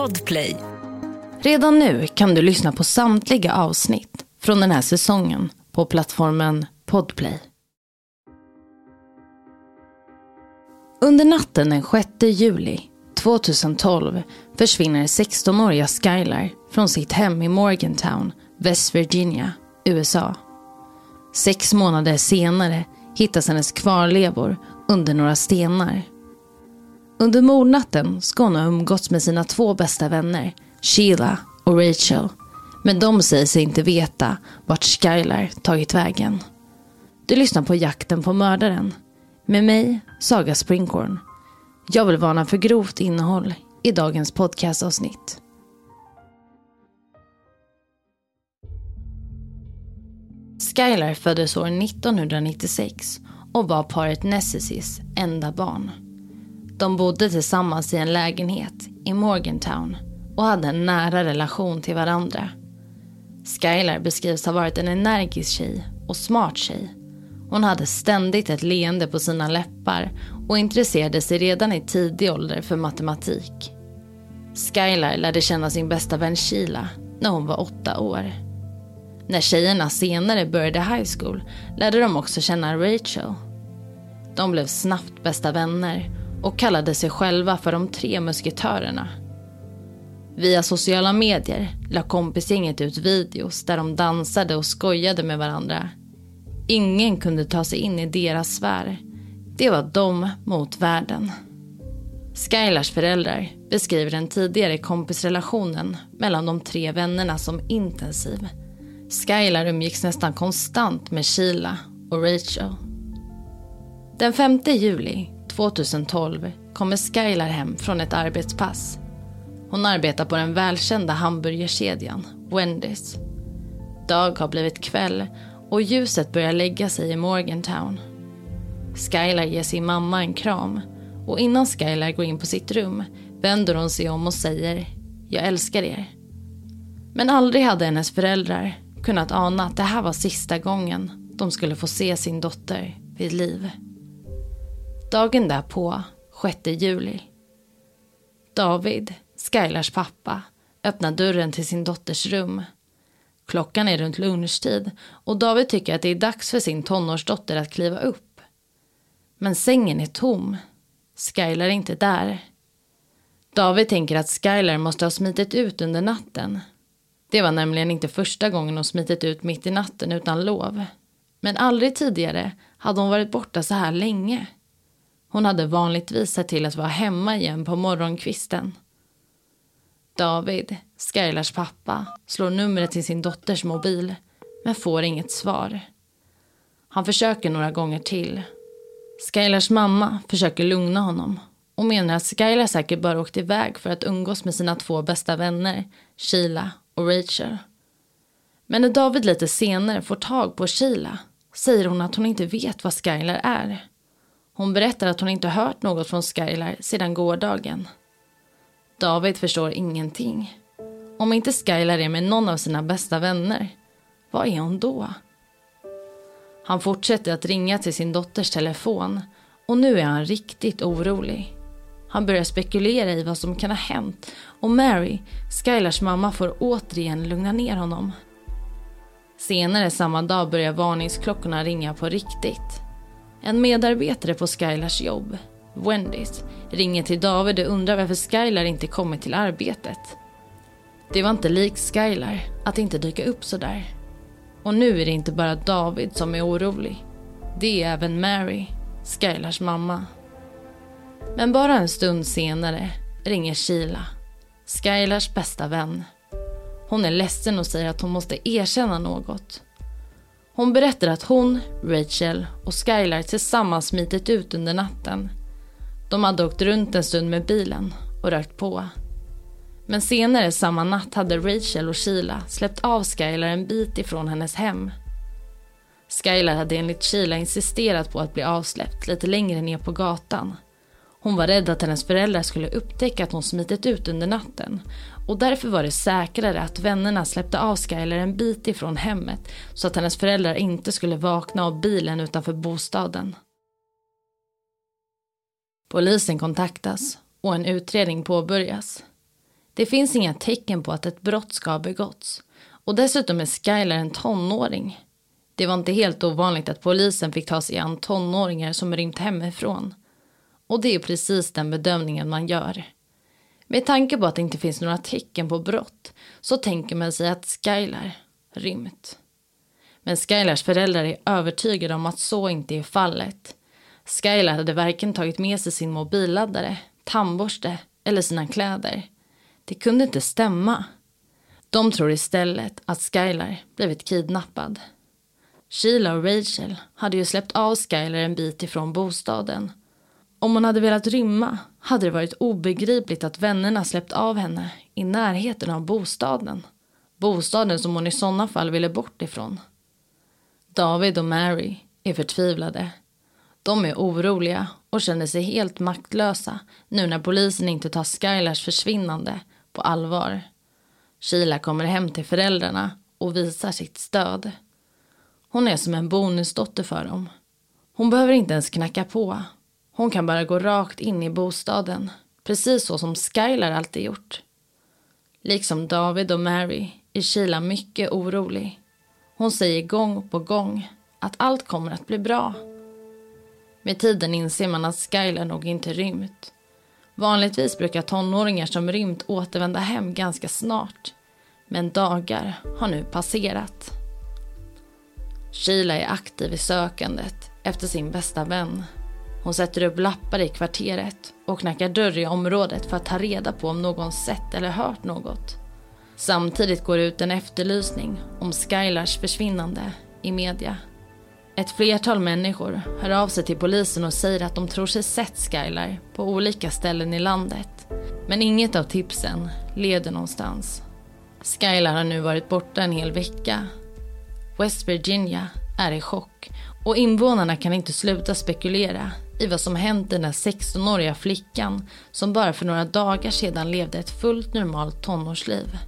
Podplay. Redan nu kan du lyssna på samtliga avsnitt från den här säsongen på plattformen Podplay. Under natten den 6 juli 2012 försvinner 16-åriga Skylar från sitt hem i Morgantown, West Virginia, USA. Sex månader senare hittas hennes kvarlevor under några stenar. Under mordnatten ska hon ha umgåtts med sina två bästa vänner, Sheila och Rachel. Men de säger sig inte veta vart Skylar tagit vägen. Du lyssnar på Jakten på mördaren. Med mig, Saga Springhorn. Jag vill varna för grovt innehåll i dagens podcastavsnitt. Skylar föddes år 1996 och var paret Necessys enda barn. De bodde tillsammans i en lägenhet i Morgantown och hade en nära relation till varandra. Skylar beskrivs ha varit en energisk tjej och smart tjej. Hon hade ständigt ett leende på sina läppar och intresserade sig redan i tidig ålder för matematik. Skylar lärde känna sin bästa vän Sheila när hon var åtta år. När tjejerna senare började high school lärde de också känna Rachel. De blev snabbt bästa vänner och kallade sig själva för de tre musketörerna. Via sociala medier la kompisgänget ut videos där de dansade och skojade med varandra. Ingen kunde ta sig in i deras sfär. Det var de mot världen. Skylars föräldrar beskriver den tidigare kompisrelationen mellan de tre vännerna som intensiv. Skylar umgicks nästan konstant med Sheila och Rachel. Den 5 juli 2012 kommer Skylar hem från ett arbetspass. Hon arbetar på den välkända hamburgerkedjan Wendys. Dag har blivit kväll och ljuset börjar lägga sig i Morgantown. Skylar ger sin mamma en kram och innan Skylar går in på sitt rum vänder hon sig om och säger “Jag älskar er”. Men aldrig hade hennes föräldrar kunnat ana att det här var sista gången de skulle få se sin dotter vid liv. Dagen därpå, 6 juli. David, Skylars pappa, öppnar dörren till sin dotters rum. Klockan är runt lunchtid och David tycker att det är dags för sin tonårsdotter att kliva upp. Men sängen är tom. Skylar är inte där. David tänker att Skylar måste ha smitit ut under natten. Det var nämligen inte första gången hon smitit ut mitt i natten utan lov. Men aldrig tidigare hade hon varit borta så här länge. Hon hade vanligtvis sett till att vara hemma igen på morgonkvisten. David, Skylars pappa, slår numret till sin dotters mobil men får inget svar. Han försöker några gånger till. Skylars mamma försöker lugna honom och menar att Skylar säkert bara åkt iväg för att umgås med sina två bästa vänner, Sheila och Rachel. Men när David lite senare får tag på Sheila säger hon att hon inte vet vad Skylar är. Hon berättar att hon inte hört något från Skylar sedan gårdagen. David förstår ingenting. Om inte Skylar är med någon av sina bästa vänner, vad är hon då? Han fortsätter att ringa till sin dotters telefon och nu är han riktigt orolig. Han börjar spekulera i vad som kan ha hänt och Mary, Skylars mamma, får återigen lugna ner honom. Senare samma dag börjar varningsklockorna ringa på riktigt. En medarbetare på Skylars jobb, Wendys, ringer till David och undrar varför Skylar inte kommit till arbetet. Det var inte likt Skylar att inte dyka upp sådär. Och nu är det inte bara David som är orolig. Det är även Mary, Skylars mamma. Men bara en stund senare ringer Sheila, Skylars bästa vän. Hon är ledsen och säger att hon måste erkänna något. Hon berättar att hon, Rachel och Skylar tillsammans smitit ut under natten. De hade åkt runt en stund med bilen och rökt på. Men senare samma natt hade Rachel och Sheila släppt av Skylar en bit ifrån hennes hem. Skylar hade enligt Sheila insisterat på att bli avsläppt lite längre ner på gatan. Hon var rädd att hennes föräldrar skulle upptäcka att hon smitit ut under natten och därför var det säkrare att vännerna släppte av Skyler en bit ifrån hemmet så att hennes föräldrar inte skulle vakna av bilen utanför bostaden. Polisen kontaktas och en utredning påbörjas. Det finns inga tecken på att ett brott ska ha begåtts. Och dessutom är Skyler en tonåring. Det var inte helt ovanligt att polisen fick ta sig an tonåringar som rymt hemifrån. Och det är precis den bedömningen man gör. Med tanke på att det inte finns några tecken på brott så tänker man sig att Skylar rymt. Men Skylars föräldrar är övertygade om att så inte är fallet. Skylar hade varken tagit med sig sin mobilladdare, tandborste eller sina kläder. Det kunde inte stämma. De tror istället att Skylar blivit kidnappad. Sheila och Rachel hade ju släppt av Skylar en bit ifrån bostaden. Om hon hade velat rymma hade det varit obegripligt att vännerna släppt av henne i närheten av bostaden. Bostaden som hon i sådana fall ville bort ifrån. David och Mary är förtvivlade. De är oroliga och känner sig helt maktlösa nu när polisen inte tar Skylars försvinnande på allvar. Sheila kommer hem till föräldrarna och visar sitt stöd. Hon är som en bonusdotter för dem. Hon behöver inte ens knacka på. Hon kan bara gå rakt in i bostaden, precis så som Skylar alltid gjort. Liksom David och Mary är Sheila mycket orolig. Hon säger gång på gång att allt kommer att bli bra. Med tiden inser man att Skylar nog inte rymt. Vanligtvis brukar tonåringar som rymt återvända hem ganska snart. Men dagar har nu passerat. Sheila är aktiv i sökandet efter sin bästa vän. Hon sätter upp lappar i kvarteret och knackar dörr i området för att ta reda på om någon sett eller hört något. Samtidigt går ut en efterlysning om Skylars försvinnande i media. Ett flertal människor hör av sig till polisen och säger att de tror sig sett Skylar på olika ställen i landet. Men inget av tipsen leder någonstans. Skylar har nu varit borta en hel vecka. West Virginia är i chock och invånarna kan inte sluta spekulera i vad som hänt den där 16-åriga flickan som bara för några dagar sedan levde ett fullt normalt tonårsliv.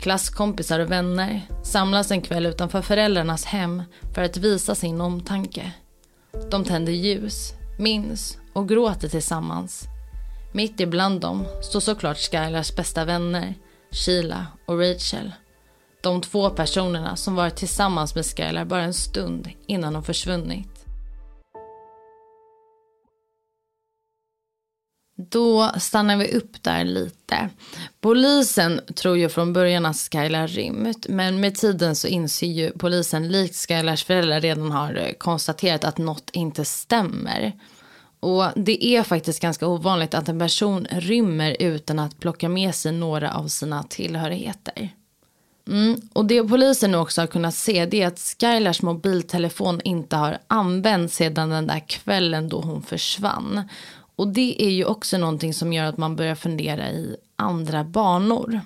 Klasskompisar och vänner samlas en kväll utanför föräldrarnas hem för att visa sin omtanke. De tänder ljus, minns och gråter tillsammans. Mitt ibland dem står såklart Skylars bästa vänner, Sheila och Rachel. De två personerna som varit tillsammans med Skylar bara en stund innan de försvunnit. Då stannar vi upp där lite. Polisen tror ju från början att Skylar rymt. Men med tiden så inser ju polisen likt Skylars föräldrar redan har eh, konstaterat att något inte stämmer. Och det är faktiskt ganska ovanligt att en person rymmer utan att plocka med sig några av sina tillhörigheter. Mm. Och det polisen nu också har kunnat se det är att Skylars mobiltelefon inte har använts sedan den där kvällen då hon försvann. Och det är ju också någonting som gör att man börjar fundera i andra banor.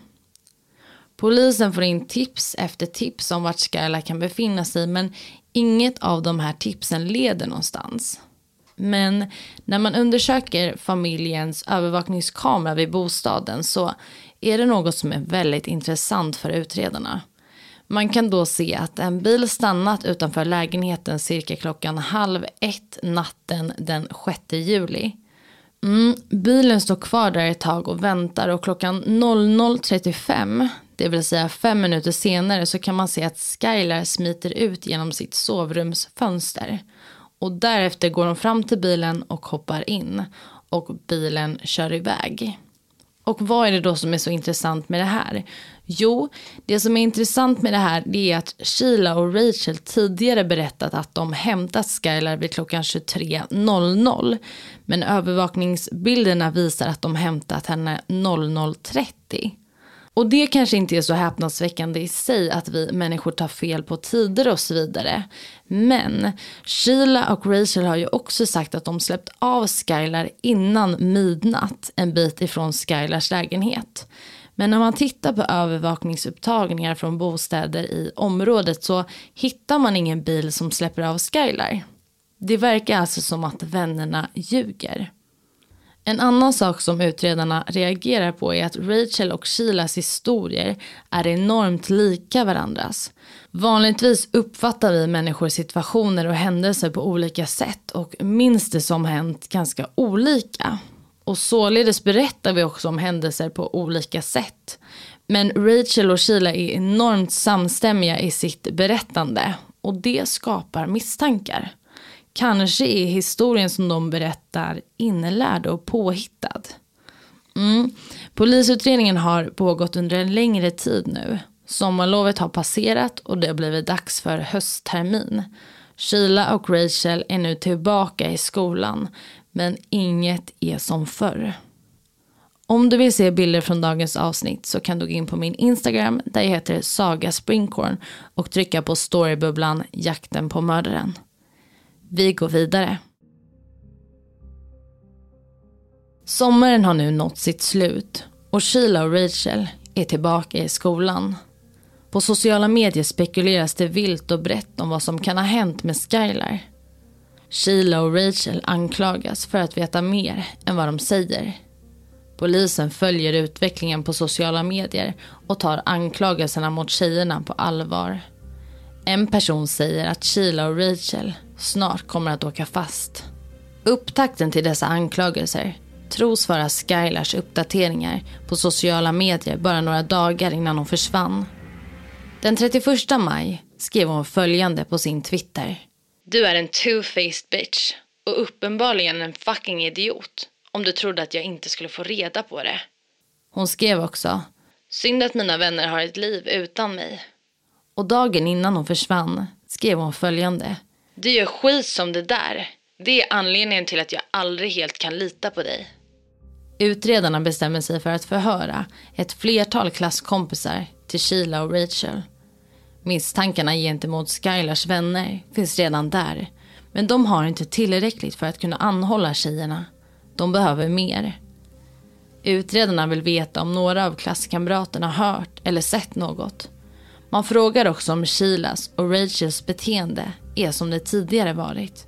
Polisen får in tips efter tips om vart Skyla kan befinna sig men inget av de här tipsen leder någonstans. Men när man undersöker familjens övervakningskamera vid bostaden så är det något som är väldigt intressant för utredarna. Man kan då se att en bil stannat utanför lägenheten cirka klockan halv ett natten den 6 juli. Mm, bilen står kvar där ett tag och väntar och klockan 00.35, det vill säga fem minuter senare, så kan man se att Skylar smiter ut genom sitt sovrumsfönster. Och därefter går hon fram till bilen och hoppar in. Och bilen kör iväg. Och vad är det då som är så intressant med det här? Jo, det som är intressant med det här det är att Sheila och Rachel tidigare berättat att de hämtat Skylar vid klockan 23.00. Men övervakningsbilderna visar att de hämtat henne 00.30. Och det kanske inte är så häpnadsväckande i sig att vi människor tar fel på tider och så vidare. Men Sheila och Rachel har ju också sagt att de släppt av Skylar innan midnatt en bit ifrån Skylars lägenhet. Men när man tittar på övervakningsupptagningar från bostäder i området så hittar man ingen bil som släpper av Skylar. Det verkar alltså som att vännerna ljuger. En annan sak som utredarna reagerar på är att Rachel och Sheilas historier är enormt lika varandras. Vanligtvis uppfattar vi människor situationer och händelser på olika sätt och minns det som hänt ganska olika. och således berättar vi också om händelser på olika sätt. Men Rachel och Sheila är enormt samstämmiga i sitt berättande och det skapar misstankar. Kanske är historien som de berättar inlärd och påhittad. Mm. Polisutredningen har pågått under en längre tid nu. Sommarlovet har passerat och det har blivit dags för hösttermin. Sheila och Rachel är nu tillbaka i skolan men inget är som förr. Om du vill se bilder från dagens avsnitt så kan du gå in på min Instagram där jag heter Saga Springcorn och trycka på storybubblan Jakten på mördaren. Vi går vidare. Sommaren har nu nått sitt slut och Sheila och Rachel är tillbaka i skolan. På sociala medier spekuleras det vilt och brett om vad som kan ha hänt med Skylar. Sheila och Rachel anklagas för att veta mer än vad de säger. Polisen följer utvecklingen på sociala medier och tar anklagelserna mot tjejerna på allvar. En person säger att Sheila och Rachel snart kommer att åka fast. Upptakten till dessa anklagelser tros vara Skylars uppdateringar på sociala medier bara några dagar innan hon försvann. Den 31 maj skrev hon följande på sin Twitter. Du är en two-faced bitch och uppenbarligen en fucking idiot om du trodde att jag inte skulle få reda på det. Hon skrev också. Synd att mina vänner har ett liv utan mig. Och dagen innan hon försvann skrev hon följande. Du gör skit som det där. Det är anledningen till att jag aldrig helt kan lita på dig. Utredarna bestämmer sig för att förhöra ett flertal klasskompisar till Sheila och Rachel. Misstankarna gentemot Skylars vänner finns redan där. Men de har inte tillräckligt för att kunna anhålla tjejerna. De behöver mer. Utredarna vill veta om några av klasskamraterna hört eller sett något. Man frågar också om Sheilas och Rachels beteende är som det tidigare varit.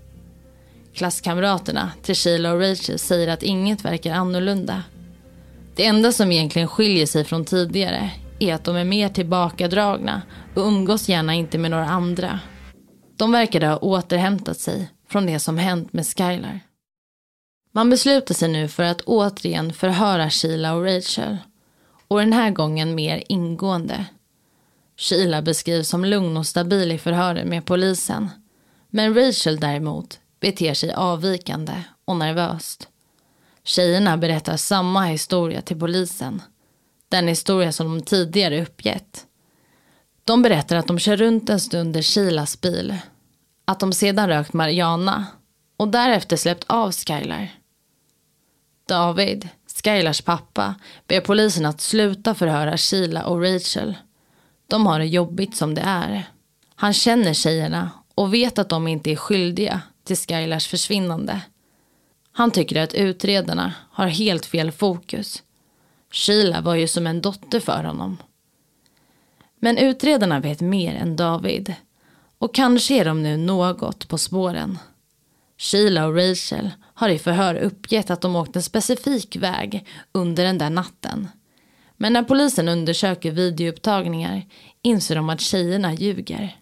Klasskamraterna till Sheila och Rachel säger att inget verkar annorlunda. Det enda som egentligen skiljer sig från tidigare är att de är mer tillbakadragna och umgås gärna inte med några andra. De verkade ha återhämtat sig från det som hänt med Skylar. Man beslutar sig nu för att återigen förhöra Sheila och Rachel. Och den här gången mer ingående. Sheila beskrivs som lugn och stabil i förhören med polisen. Men Rachel däremot beter sig avvikande och nervöst. Tjejerna berättar samma historia till polisen. Den historia som de tidigare uppgett. De berättar att de kör runt en stund i Shilas bil. Att de sedan rökt marijuana och därefter släppt av Skylar. David, Skylars pappa, ber polisen att sluta förhöra Sheila och Rachel. De har det jobbigt som det är. Han känner tjejerna och vet att de inte är skyldiga till Skylars försvinnande. Han tycker att utredarna har helt fel fokus. Sheila var ju som en dotter för honom. Men utredarna vet mer än David. Och kanske är de nu något på spåren. Sheila och Rachel har i förhör uppgett att de åkt en specifik väg under den där natten. Men när polisen undersöker videoupptagningar inser de att tjejerna ljuger.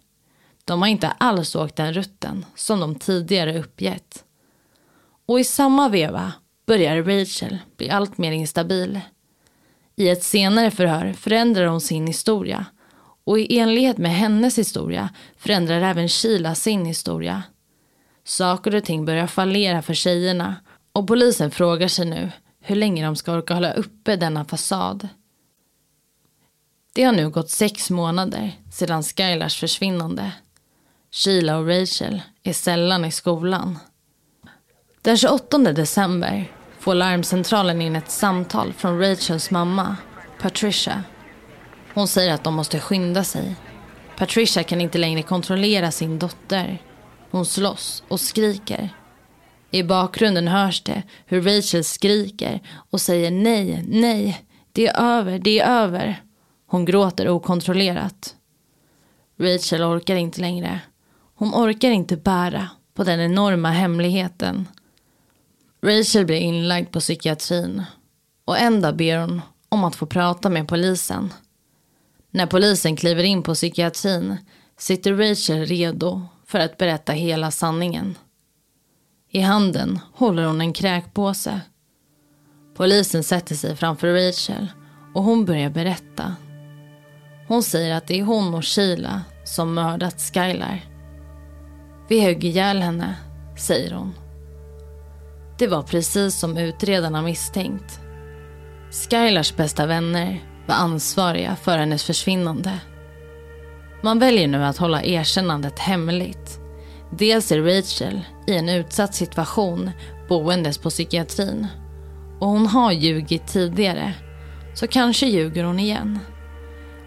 De har inte alls åkt den rutten som de tidigare uppgett. Och i samma veva börjar Rachel bli allt mer instabil. I ett senare förhör förändrar hon sin historia och i enlighet med hennes historia förändrar även Sheila sin historia. Saker och ting börjar fallera för tjejerna och polisen frågar sig nu hur länge de ska orka hålla uppe denna fasad. Det har nu gått sex månader sedan Skylars försvinnande. Sheila och Rachel är sällan i skolan. Den 28 december får larmcentralen in ett samtal från Rachels mamma, Patricia. Hon säger att de måste skynda sig. Patricia kan inte längre kontrollera sin dotter. Hon slåss och skriker. I bakgrunden hörs det hur Rachel skriker och säger nej, nej, det är över, det är över. Hon gråter okontrollerat. Rachel orkar inte längre. Hon orkar inte bära på den enorma hemligheten. Rachel blir inlagd på psykiatrin och en dag ber hon om att få prata med polisen. När polisen kliver in på psykiatrin sitter Rachel redo för att berätta hela sanningen. I handen håller hon en kräkpåse. Polisen sätter sig framför Rachel och hon börjar berätta. Hon säger att det är hon och Sheila som mördat Skylar. Vi högg ihjäl henne, säger hon. Det var precis som utredarna misstänkt. Skylars bästa vänner var ansvariga för hennes försvinnande. Man väljer nu att hålla erkännandet hemligt. Dels är Rachel i en utsatt situation boendes på psykiatrin. Och hon har ljugit tidigare, så kanske ljuger hon igen.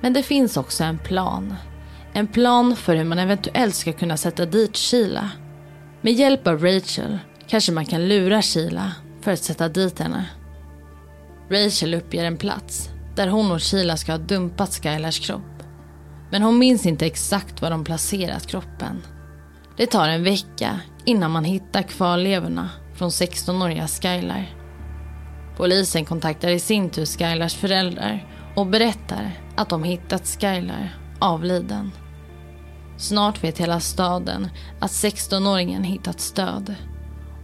Men det finns också en plan. En plan för hur man eventuellt ska kunna sätta dit Sheila. Med hjälp av Rachel kanske man kan lura Sheila för att sätta dit henne. Rachel uppger en plats där hon och Sheila ska ha dumpat Skylars kropp. Men hon minns inte exakt var de placerat kroppen. Det tar en vecka innan man hittar kvarlevorna från 16-åriga Skylar. Polisen kontaktar i sin tur Skylars föräldrar och berättar att de hittat Skylar avliden. Snart vet hela staden att 16-åringen hittat stöd.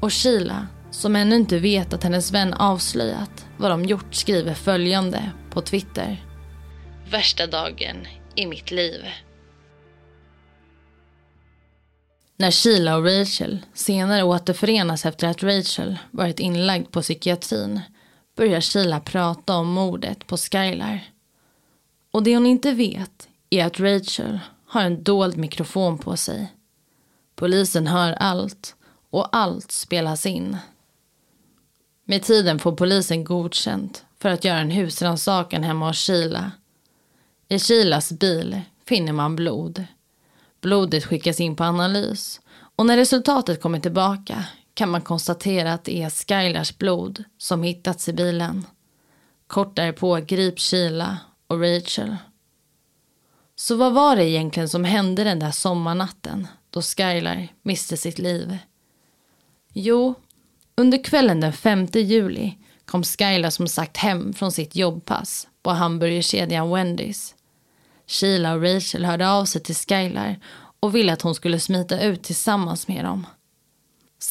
Och Sheila, som ännu inte vet att hennes vän avslöjat vad de gjort, skriver följande på Twitter. Värsta dagen i mitt liv. När Sheila och Rachel senare återförenas efter att Rachel varit inlagd på psykiatrin börjar Sheila prata om mordet på Skylar. Och det hon inte vet är att Rachel har en dold mikrofon på sig. Polisen hör allt och allt spelas in. Med tiden får polisen godkänt för att göra en husrannsakan hemma hos Sheila. I Kilas bil finner man blod. Blodet skickas in på analys och när resultatet kommer tillbaka kan man konstatera att det är Skylars blod som hittats i bilen. Kort därpå grips Sheila och Rachel. Så vad var det egentligen som hände den där sommarnatten då Skylar miste sitt liv? Jo, under kvällen den 5 juli kom Skylar som sagt hem från sitt jobbpass på hamburgerkedjan Wendys. Sheila och Rachel hörde av sig till Skylar och ville att hon skulle smita ut tillsammans med dem.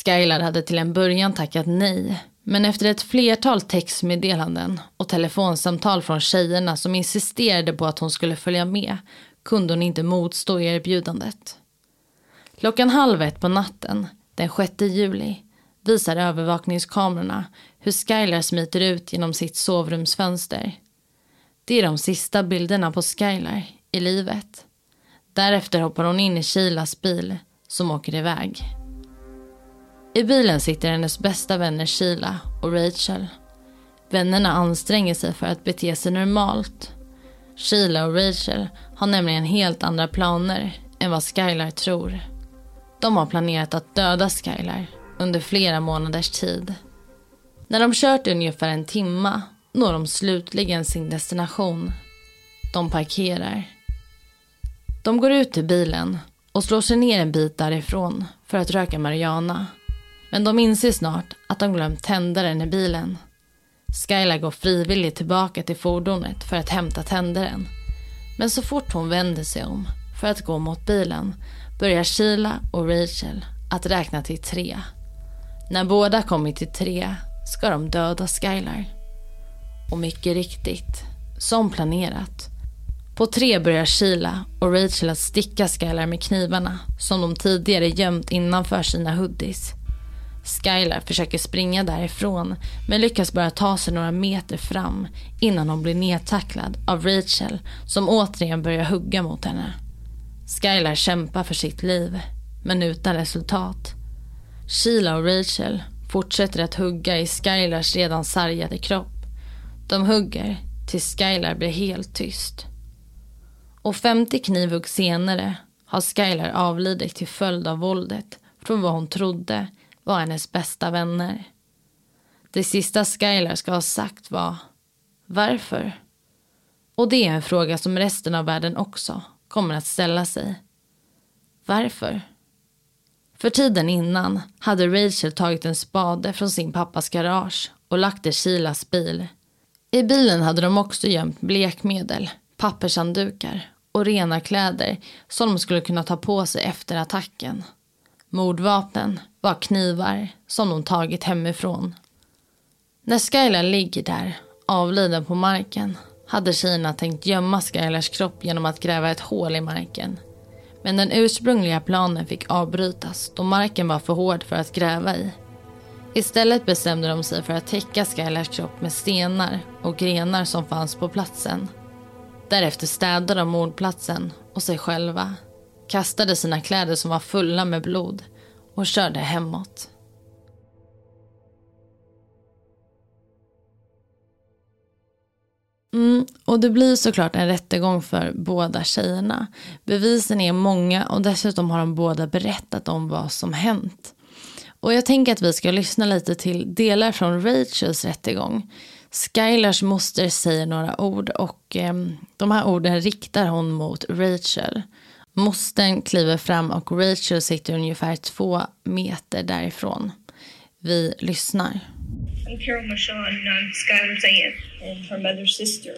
Skylar hade till en början tackat nej men efter ett flertal textmeddelanden och telefonsamtal från tjejerna som insisterade på att hon skulle följa med kunde hon inte motstå erbjudandet. Klockan halv ett på natten, den 6 juli, visar övervakningskamerorna hur Skylar smiter ut genom sitt sovrumsfönster. Det är de sista bilderna på Skylar i livet. Därefter hoppar hon in i Kilas bil som åker iväg. I bilen sitter hennes bästa vänner Sheila och Rachel. Vännerna anstränger sig för att bete sig normalt. Sheila och Rachel har nämligen helt andra planer än vad Skylar tror. De har planerat att döda Skylar under flera månaders tid. När de kört i ungefär en timma når de slutligen sin destination. De parkerar. De går ut till bilen och slår sig ner en bit därifrån för att röka marijuana. Men de inser snart att de glömt tändaren i bilen. Skyla går frivilligt tillbaka till fordonet för att hämta tändaren. Men så fort hon vänder sig om för att gå mot bilen börjar Sheila och Rachel att räkna till tre. När båda kommit till tre ska de döda Skylar. Och mycket riktigt, som planerat. På tre börjar Sheila och Rachel att sticka Skylar med knivarna som de tidigare gömt innanför sina hoodies. Skylar försöker springa därifrån men lyckas bara ta sig några meter fram innan hon blir nedtacklad av Rachel som återigen börjar hugga mot henne. Skylar kämpar för sitt liv, men utan resultat. Sheila och Rachel fortsätter att hugga i Skylars redan sargade kropp. De hugger tills Skylar blir helt tyst. Och 50 knivhugg senare har Skylar avlidit till följd av våldet från vad hon trodde var hennes bästa vänner. Det sista Skylar ska ha sagt var Varför? Och det är en fråga som resten av världen också kommer att ställa sig. Varför? För tiden innan hade Rachel tagit en spade från sin pappas garage och lagt i Shilas bil. I bilen hade de också gömt blekmedel, pappershanddukar och rena kläder som de skulle kunna ta på sig efter attacken. Mordvapnen var knivar som de tagit hemifrån. När Skylar ligger där, avliden på marken, hade tjejerna tänkt gömma Skylars kropp genom att gräva ett hål i marken. Men den ursprungliga planen fick avbrytas då marken var för hård för att gräva i. Istället bestämde de sig för att täcka Skylars kropp med stenar och grenar som fanns på platsen. Därefter städade de mordplatsen och sig själva, kastade sina kläder som var fulla med blod och körde hemåt. Mm, och det blir såklart en rättegång för båda tjejerna. Bevisen är många och dessutom har de båda berättat om vad som hänt. Och jag tänker att vi ska lyssna lite till delar från Rachels rättegång. Skylars moster säger några ord och eh, de här orden riktar hon mot Rachel. Mostern kliver fram och Rachel sitter ungefär två meter därifrån. Vi lyssnar. I'm Carol Marchand, and um, I'm Skylar's aunt and her mother's sister.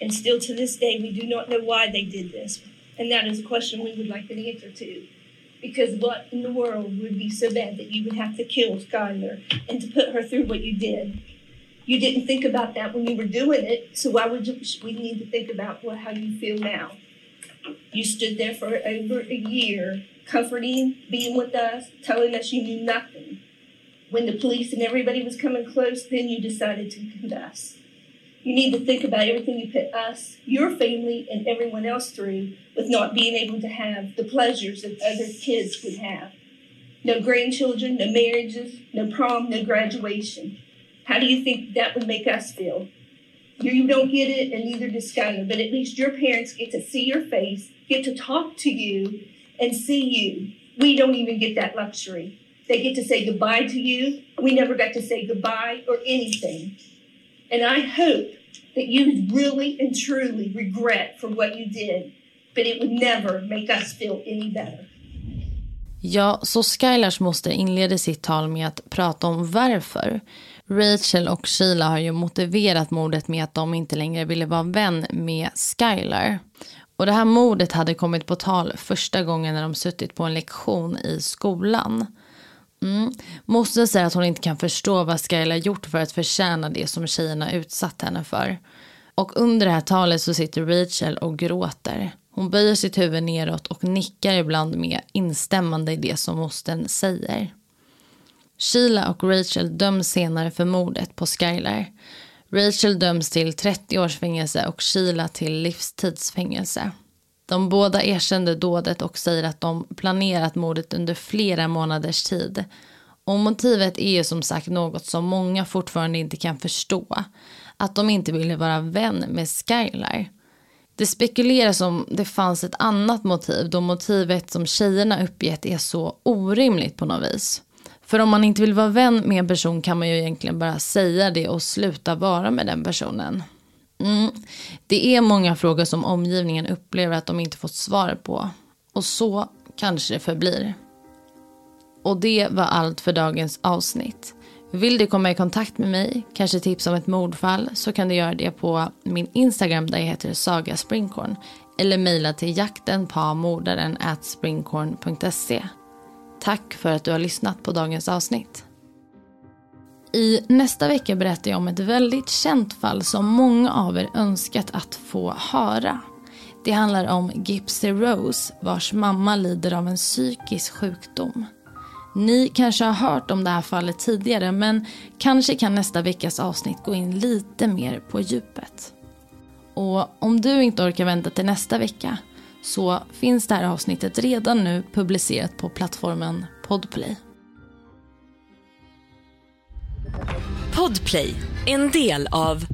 And still to this day, we do not know why they did this. And that is a question we would like an answer to. Because what in the world would be so bad that you would have to kill Skylar and to put her through what you did? You didn't think about that when you were doing it, so why would you, we need to think about what, how you feel now? You stood there for over a year, comforting, being with us, telling us you knew nothing when the police and everybody was coming close, then you decided to confess. You need to think about everything you put us, your family, and everyone else through with not being able to have the pleasures that other kids would have. No grandchildren, no marriages, no prom, no graduation. How do you think that would make us feel? You don't get it, and neither does Skylar, but at least your parents get to see your face, get to talk to you, and see you. We don't even get that luxury. They get to say goodbye to you. We never got to say goodbye or anything. And I hope that you really and truly regret for what you did, but it would never make us feel any better. Ja, så Skylars moster inleder sitt tal med att prata om varför. Rachel och Sheila har ju motiverat mordet med att de inte längre ville vara vän med Skylar. Och det här mordet hade kommit på tal första gången när de suttit på en lektion i skolan. Mm. Moster säger att hon inte kan förstå vad Skylar gjort för att förtjäna det som tjejerna utsatt henne för. Och under det här talet så sitter Rachel och gråter. Hon böjer sitt huvud neråt och nickar ibland med instämmande i det som mostern säger. Sheila och Rachel döms senare för mordet på Skylar. Rachel döms till 30 års fängelse och Sheila till livstidsfängelse. De båda erkände dådet och säger att de planerat mordet under flera månaders tid. Och motivet är ju som sagt något som många fortfarande inte kan förstå. Att de inte ville vara vän med Skylar. Det spekuleras om det fanns ett annat motiv då motivet som tjejerna uppgett är så orimligt på något vis. För om man inte vill vara vän med en person kan man ju egentligen bara säga det och sluta vara med den personen. Mm. Det är många frågor som omgivningen upplever att de inte fått svar på. Och så kanske det förblir. Och det var allt för dagens avsnitt. Vill du komma i kontakt med mig, kanske tips om ett mordfall, så kan du göra det på min Instagram där jag heter Saga Springkorn. Eller mejla till jakten på mordaren at springkorn.se. Tack för att du har lyssnat på dagens avsnitt. I nästa vecka berättar jag om ett väldigt känt fall som många av er önskat att få höra. Det handlar om Gypsy Rose vars mamma lider av en psykisk sjukdom. Ni kanske har hört om det här fallet tidigare men kanske kan nästa veckas avsnitt gå in lite mer på djupet. Och om du inte orkar vänta till nästa vecka så finns det här avsnittet redan nu publicerat på plattformen Podplay. Podplay, en del av